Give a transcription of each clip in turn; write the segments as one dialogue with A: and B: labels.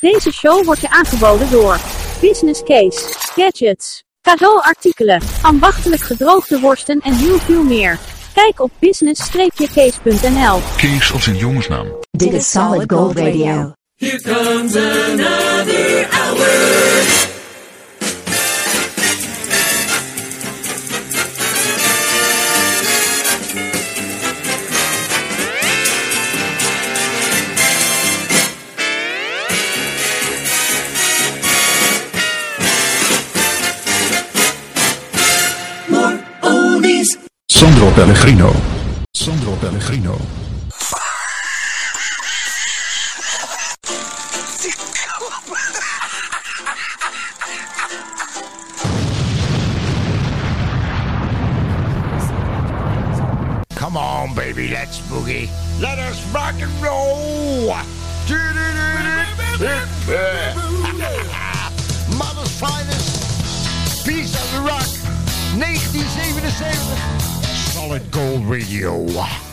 A: Deze show wordt je aangeboden door Business Case, Gadgets, cadeauartikelen, ambachtelijk gedroogde worsten en heel veel meer. Kijk op business-case.nl.
B: Kees als een jongensnaam.
C: Dit is Solid Gold Radio.
D: Here comes another hour.
B: Sandro Pellegrino. Sandro Pellegrino.
E: Come on, baby, let's boogie. Let us rock and roll. Mother's finest piece of the rock. 1977. Solid Gold Radio.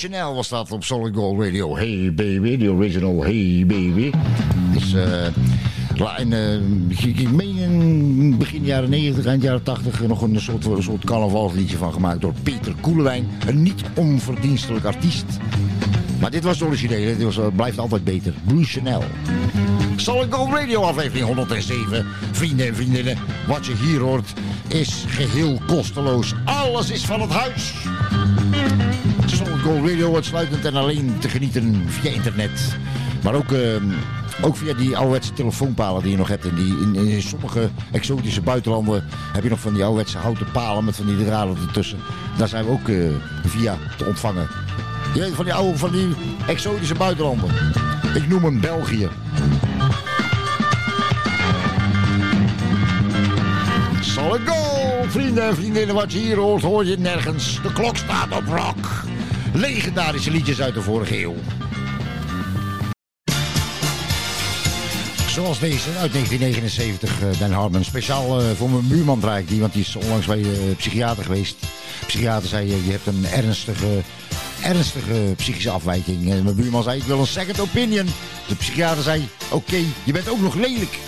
E: Chanel
F: was dat op Solid Gold Radio. Hey baby, the original Hey baby. Dus eh en, eh, ik, meen in begin jaren 90, eind jaren 80 nog een soort, een soort carnavalsliedje van gemaakt door Peter Koelewijn. Een niet onverdienstelijk artiest. Maar dit was het origineel, dit was, eh, blijft altijd beter. Bruce Chanel. Solid Gold Radio aflevering 107. Vrienden en vriendinnen, wat je hier hoort is geheel kosteloos. Alles is van het huis. Gold Radio uitsluitend en alleen te genieten via internet. Maar ook, ehm, ook via die ouderwetse telefoonpalen die je nog hebt. En die, in, in sommige exotische buitenlanden heb je nog van die ouderwetse houten palen met van die draden ertussen. Daar zijn we ook eh, via te ontvangen. Je van die oude, van die exotische buitenlanden. Ik noem hem België. Solid Gold, vrienden en vriendinnen, wat je hier hoort, hoor je nergens. De klok staat op rock. Legendarische liedjes uit de vorige eeuw. Zoals deze uit 1979, eh, Dan Harmon. Speciaal eh, voor mijn buurman draai ik die, want die is onlangs bij de psychiater geweest. De psychiater zei, eh, je hebt een ernstige, ernstige psychische afwijking. En mijn buurman zei, ik wil een second opinion. De psychiater zei, oké, je bent ook nog lelijk.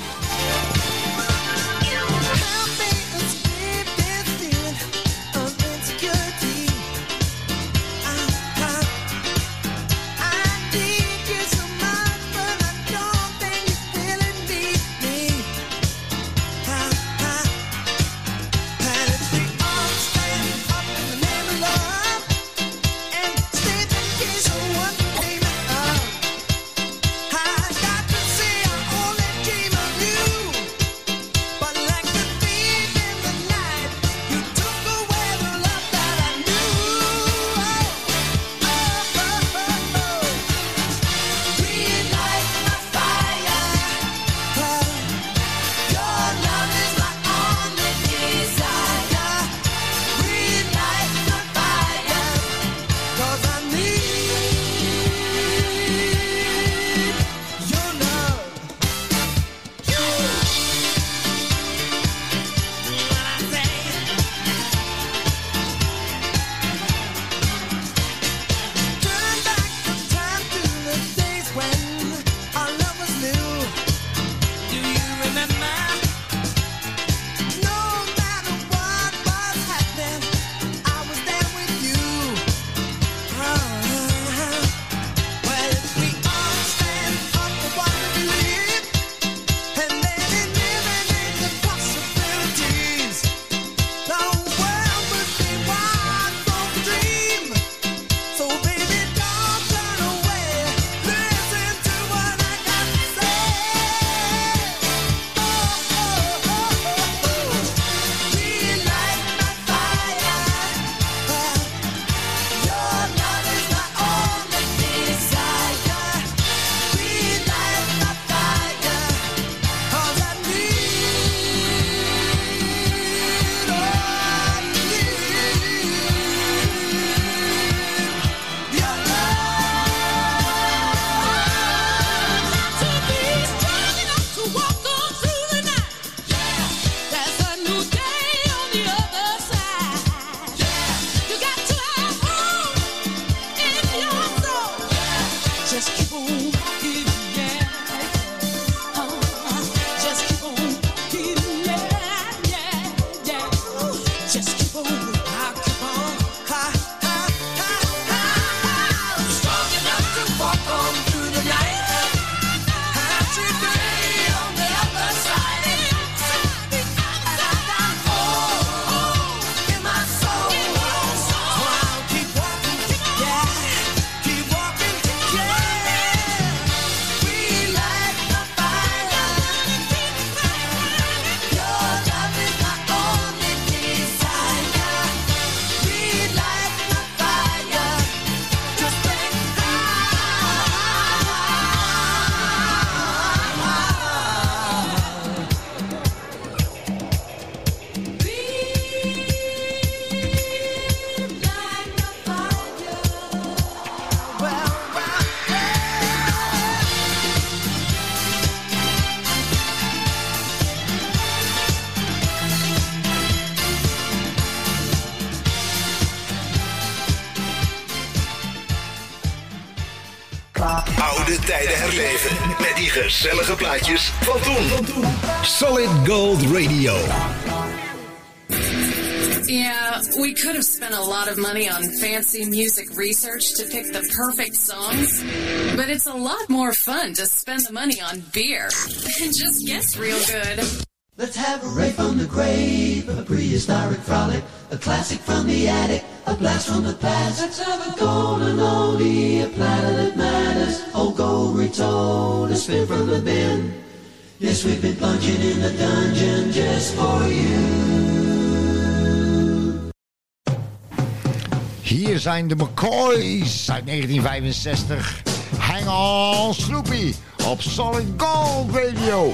G: Gezellige plaatjes van toen. Solid Gold Radio.
H: Yeah, we could have spent a lot of money on fancy music research to pick the perfect songs, but it's a lot more fun to spend the money on beer and just gets real good.
I: Let's have a rave from the grave, a prehistoric frolic, a classic from the attic, a blast from the past. Let's have a golden oldie, a platter that old gold retold, a spin from the bin. Yes, we've been plunging in the dungeon just for you.
J: Hier zijn de McCoys uit 1965. Hang on Snoopy op Solid Gold Radio.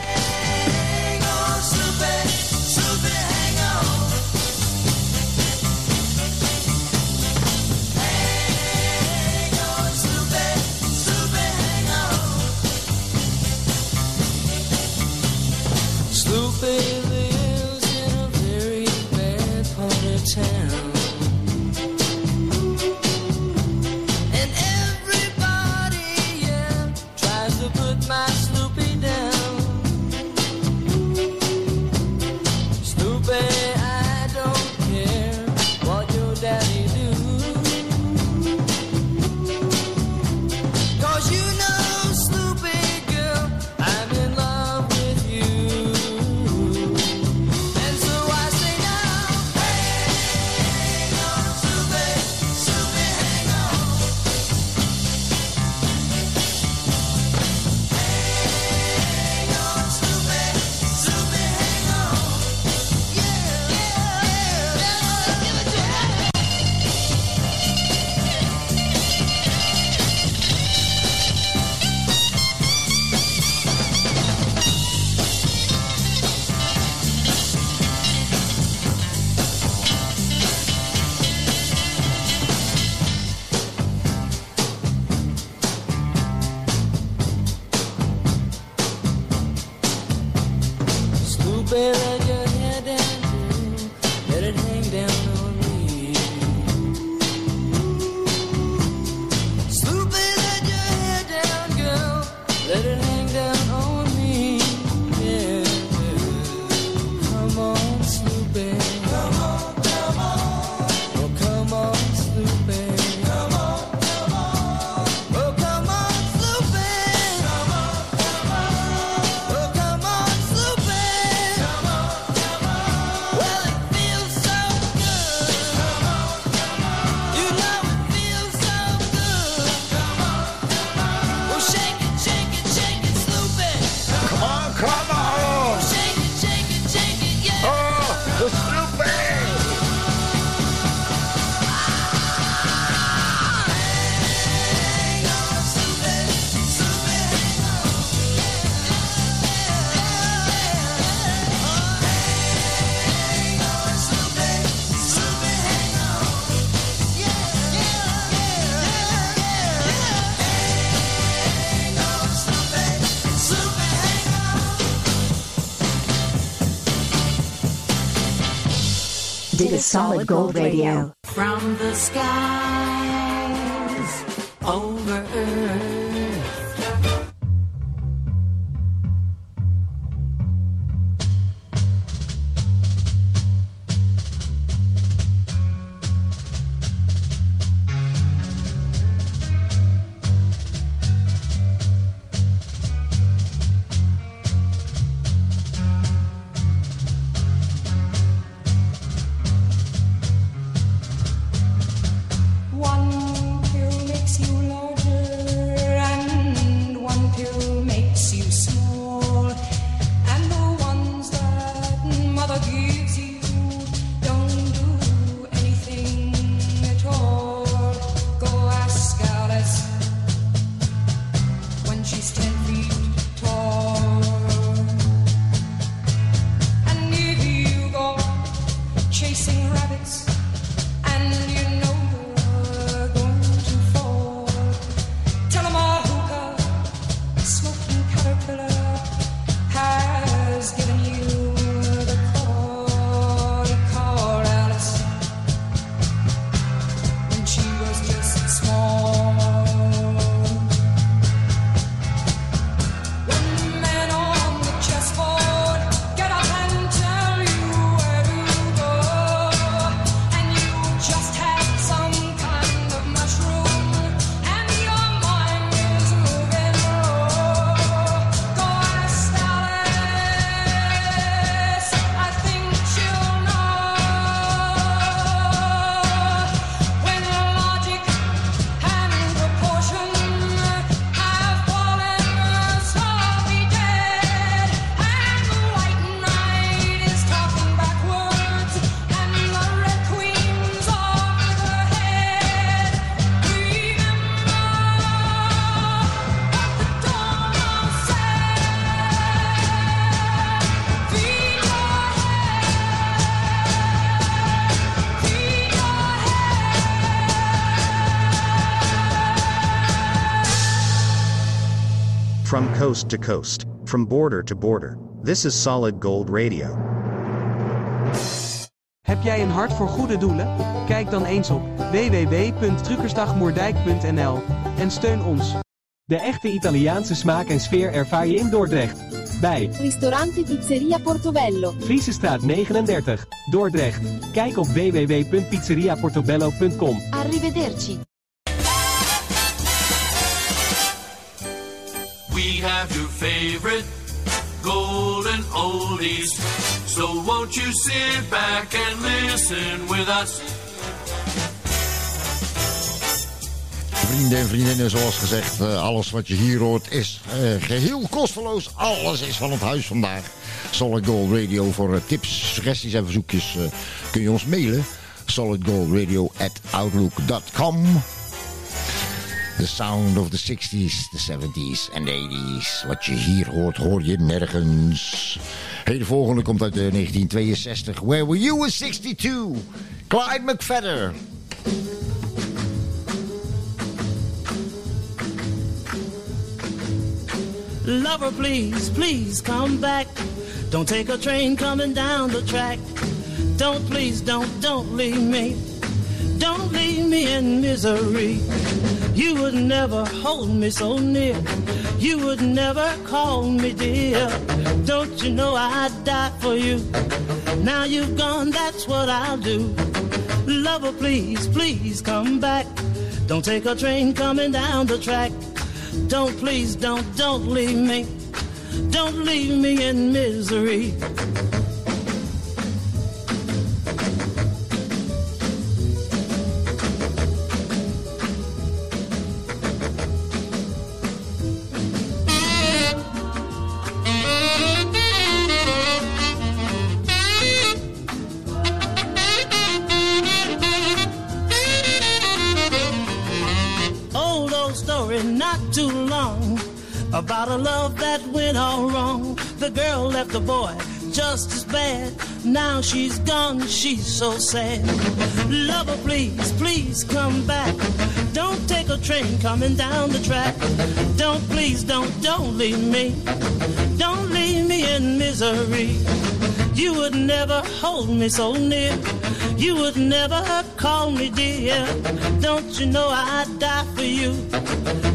C: Dig a solid gold radio.
K: From the skies over earth.
L: From coast to coast, from border to border. This is Solid Gold Radio.
M: Heb jij een hart voor goede doelen? Kijk dan eens op www.truckersdagmoerdijk.nl en steun ons.
N: De echte Italiaanse smaak en sfeer ervaar je in Dordrecht. Bij
O: Ristorante Pizzeria Portobello.
N: Friesestraat 39, Dordrecht. Kijk op www.pizzeriaportobello.com.
O: Arrivederci.
D: We have your favorite golden oldies. So won't you sit back and listen with us?
F: Vrienden en vriendinnen, zoals gezegd, eh, alles wat je hier hoort is eh, geheel kosteloos. Alles is van het huis vandaag. Solid Gold Radio voor eh, tips, suggesties en verzoekjes kun je ons mailen. solidgoldradio at outlook.com The sound of the 60s, the 70s en the 80s. Wat je hier hoort, hoor je nergens. Hey, de volgende komt uit eh, 1962. Where were you in 62? Clyde McFadder.
P: Lover, please, please come back. Don't take a train coming down the track. Don't, please, don't, don't leave me. Don't leave me in misery. You would never hold me so near. You would never call me dear. Don't you know I'd die for you? Now you've gone, that's what I'll do. Lover, please, please come back. Don't take a train coming down the track. Don't, please, don't, don't leave me. Don't leave me in misery. Left the boy just as bad. Now she's gone, she's so sad. Lover, please, please come back. Don't take a train coming down the track. Don't, please, don't, don't leave me. Don't leave me in misery. You would never hold me so near. You would never call me dear. Don't you know I'd die for you?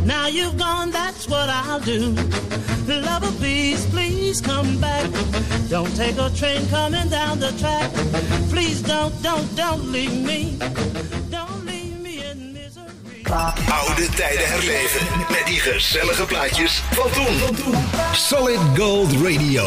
P: Now you've gone, that's what I'll do. Lover, please, please come back. Don't take a train coming down the track. Please don't, don't, don't leave me. Don't leave me in misery.
G: Oude tijden herleven met die gezellige plaatjes van toen. Solid Gold Radio.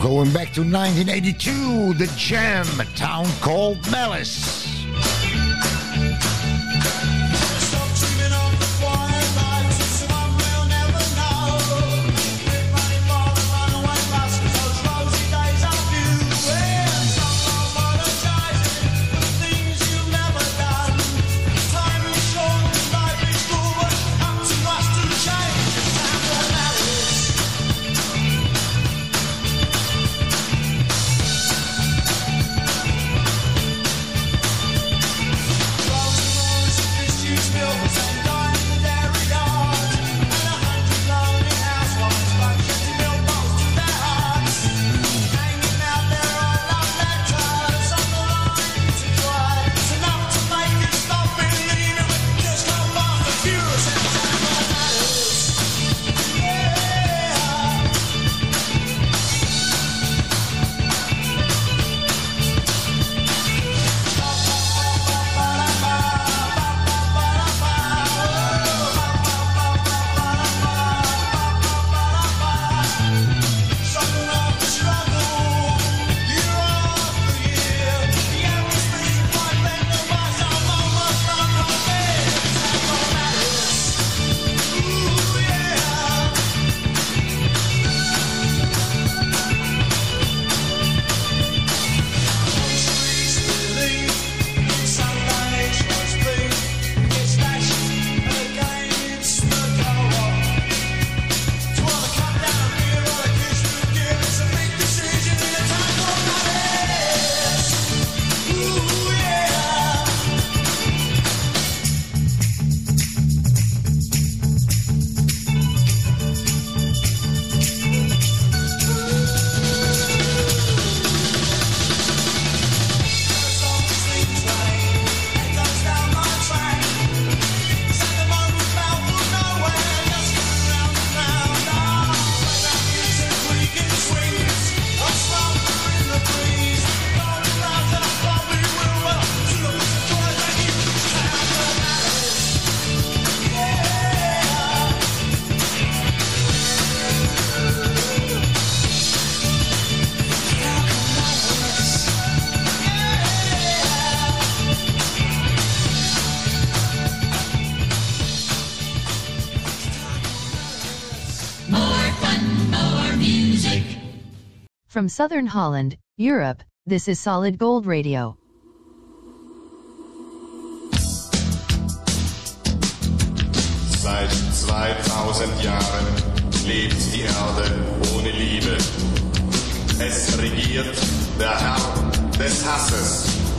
F: Going back to 1982, the jam, a town called Malice.
Q: Malice.
R: southern Holland, Europe, this is Solid Gold Radio.
S: Seit 2000 Jahren lebt die Erde ohne Liebe. Es regiert der Herr des Hasses.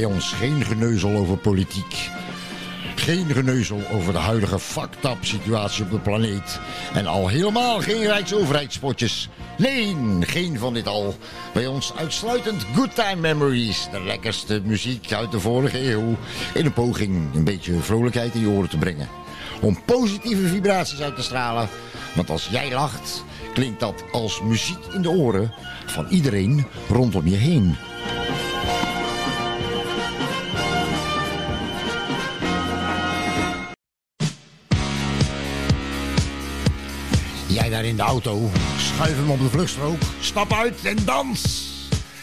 F: bij ons geen geneuzel over politiek. Geen geneuzel over de huidige fucked up situatie op de planeet. En al helemaal geen rijksoverheidspotjes. Nee, geen van dit al. Bij ons uitsluitend Good Time Memories. De lekkerste muziek uit de vorige eeuw. In een poging een beetje vrolijkheid in je oren te brengen. Om positieve vibraties uit te stralen. Want als jij lacht, klinkt dat als muziek in de oren van iedereen rondom je heen. in de auto. Schuif hem op de vluchtstrook. Stap uit en dans.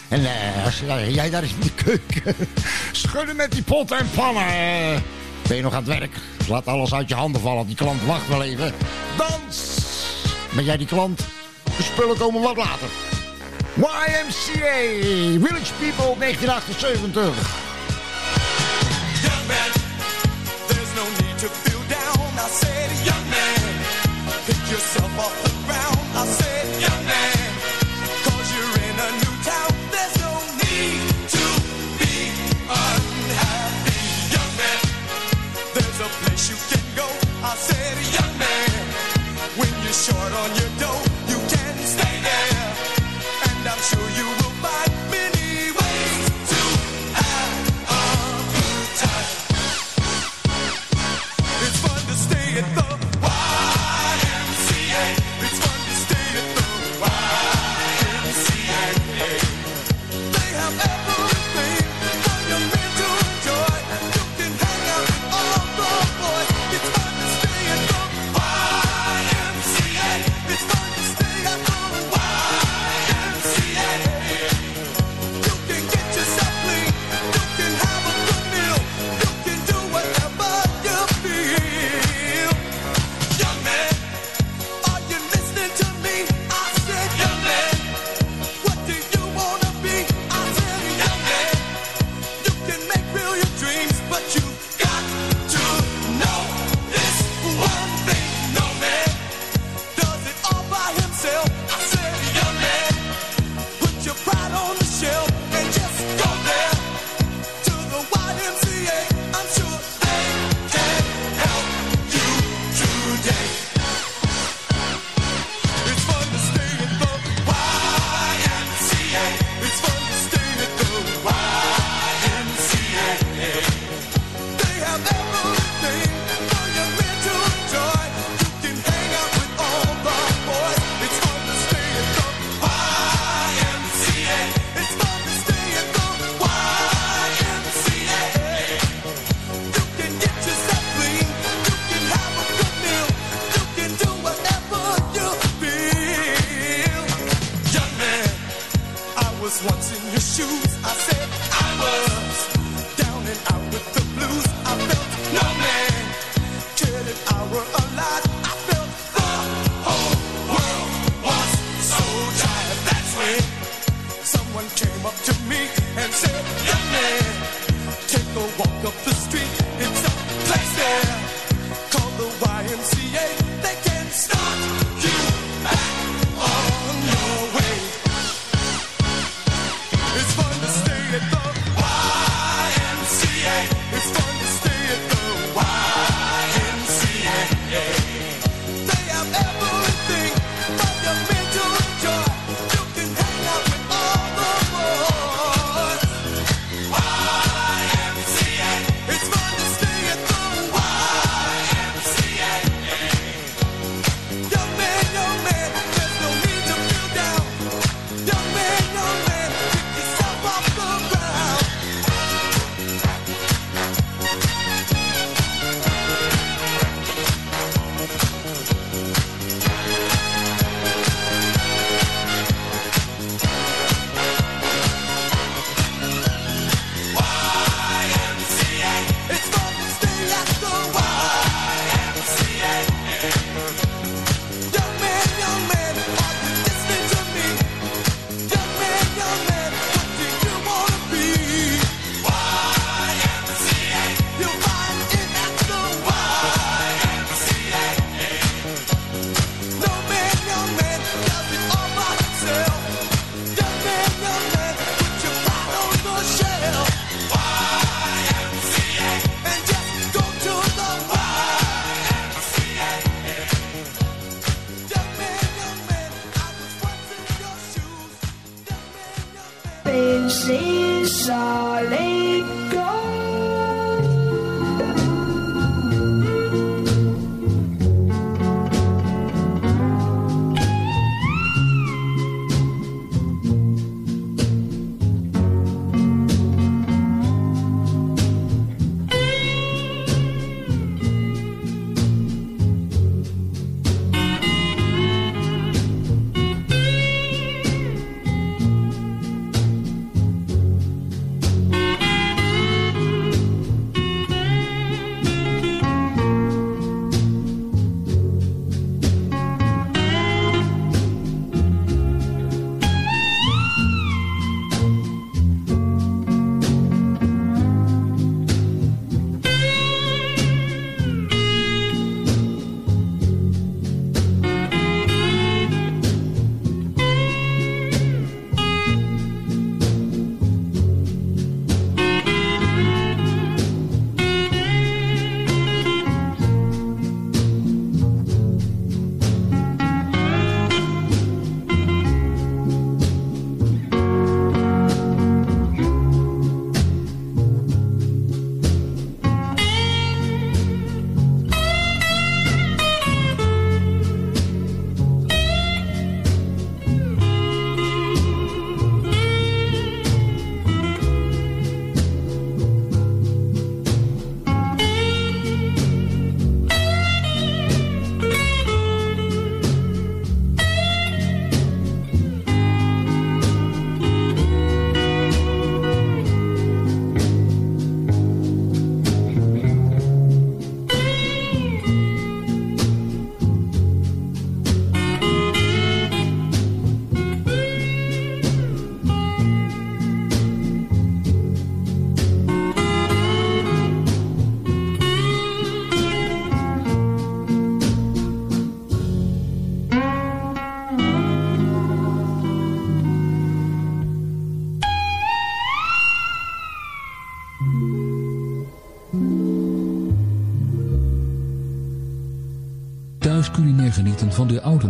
F: En uh, jij daar is in de keuken. Schudden met die pot en pannen. Ben je nog aan het werk? Laat alles uit je handen vallen. Die klant wacht wel even. Dans! Ben jij die klant? De spullen komen wat later. YMCA, Village People 1978.
E: There's no need to feel down. I man, yourself off the ground. I said.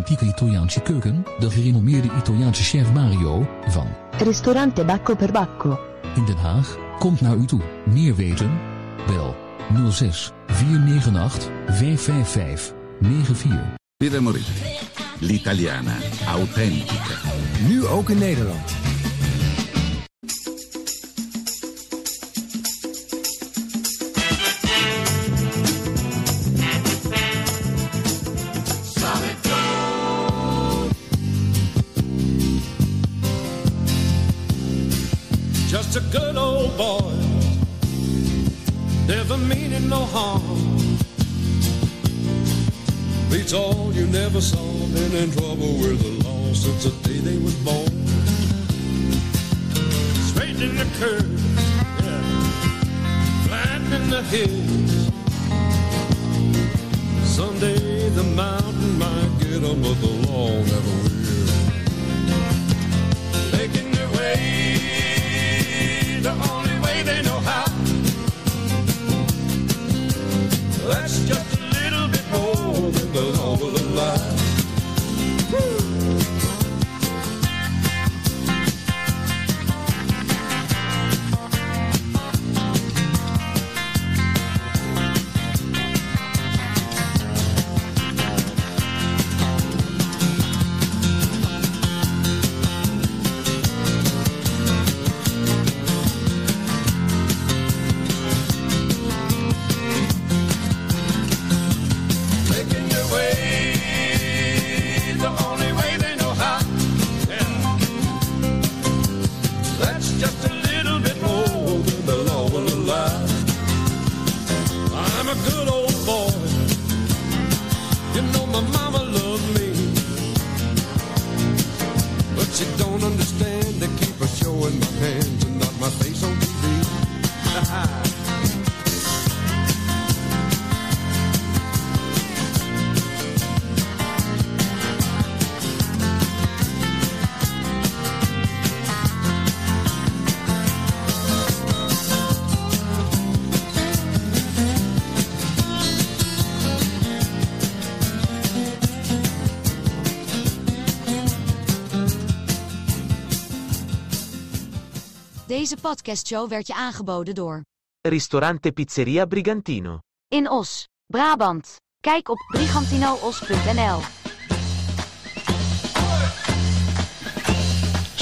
T: Authentieke Italiaanse keuken? De gerenommeerde Italiaanse chef Mario van
C: Ristorante Bacco per Bacco.
T: in Den Haag komt naar u toe. Meer weten? Bel 06 498 555 94.
S: Pieter. L'italiana autentica.
U: Nu ook in Nederland.
V: Never meaning no harm. Beats all you never saw, been in trouble with the law since the day they was born. Straight in the curve, yeah, in the hills. Someday the mountain might get 'em, but the law never will. Good old
W: Deze podcastshow werd je aangeboden door
M: Ristorante Pizzeria Brigantino.
W: In Os, Brabant. Kijk op brigantinoos.nl.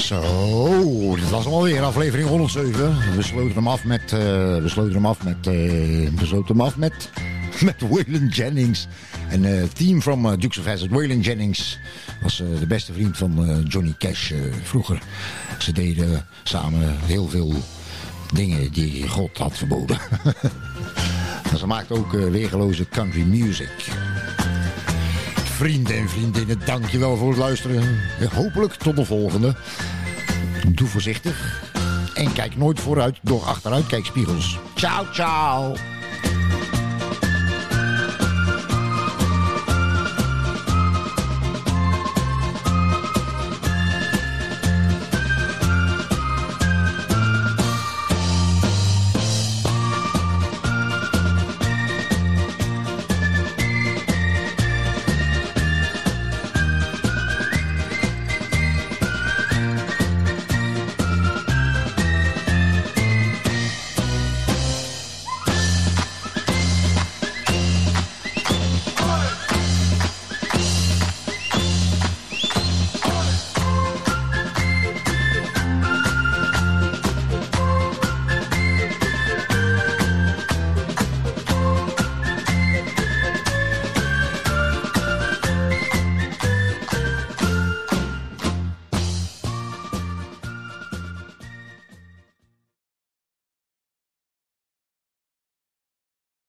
F: Zo, dit was alweer aflevering 107. We sloten hem af met, eh, we sloten hem af met, eh, we sloten hem af met, met Waylon Jennings. En eh team from Dukes of Hazzard. Waylon Jennings was de beste vriend van Johnny Cash vroeger. Ze deden samen heel veel dingen die God had verboden. en ze maakten ook weergeloze country music. Vrienden en vriendinnen, dankjewel voor het luisteren. Hopelijk tot de volgende. Doe voorzichtig. En kijk nooit vooruit door achteruitkijkspiegels. Ciao, ciao.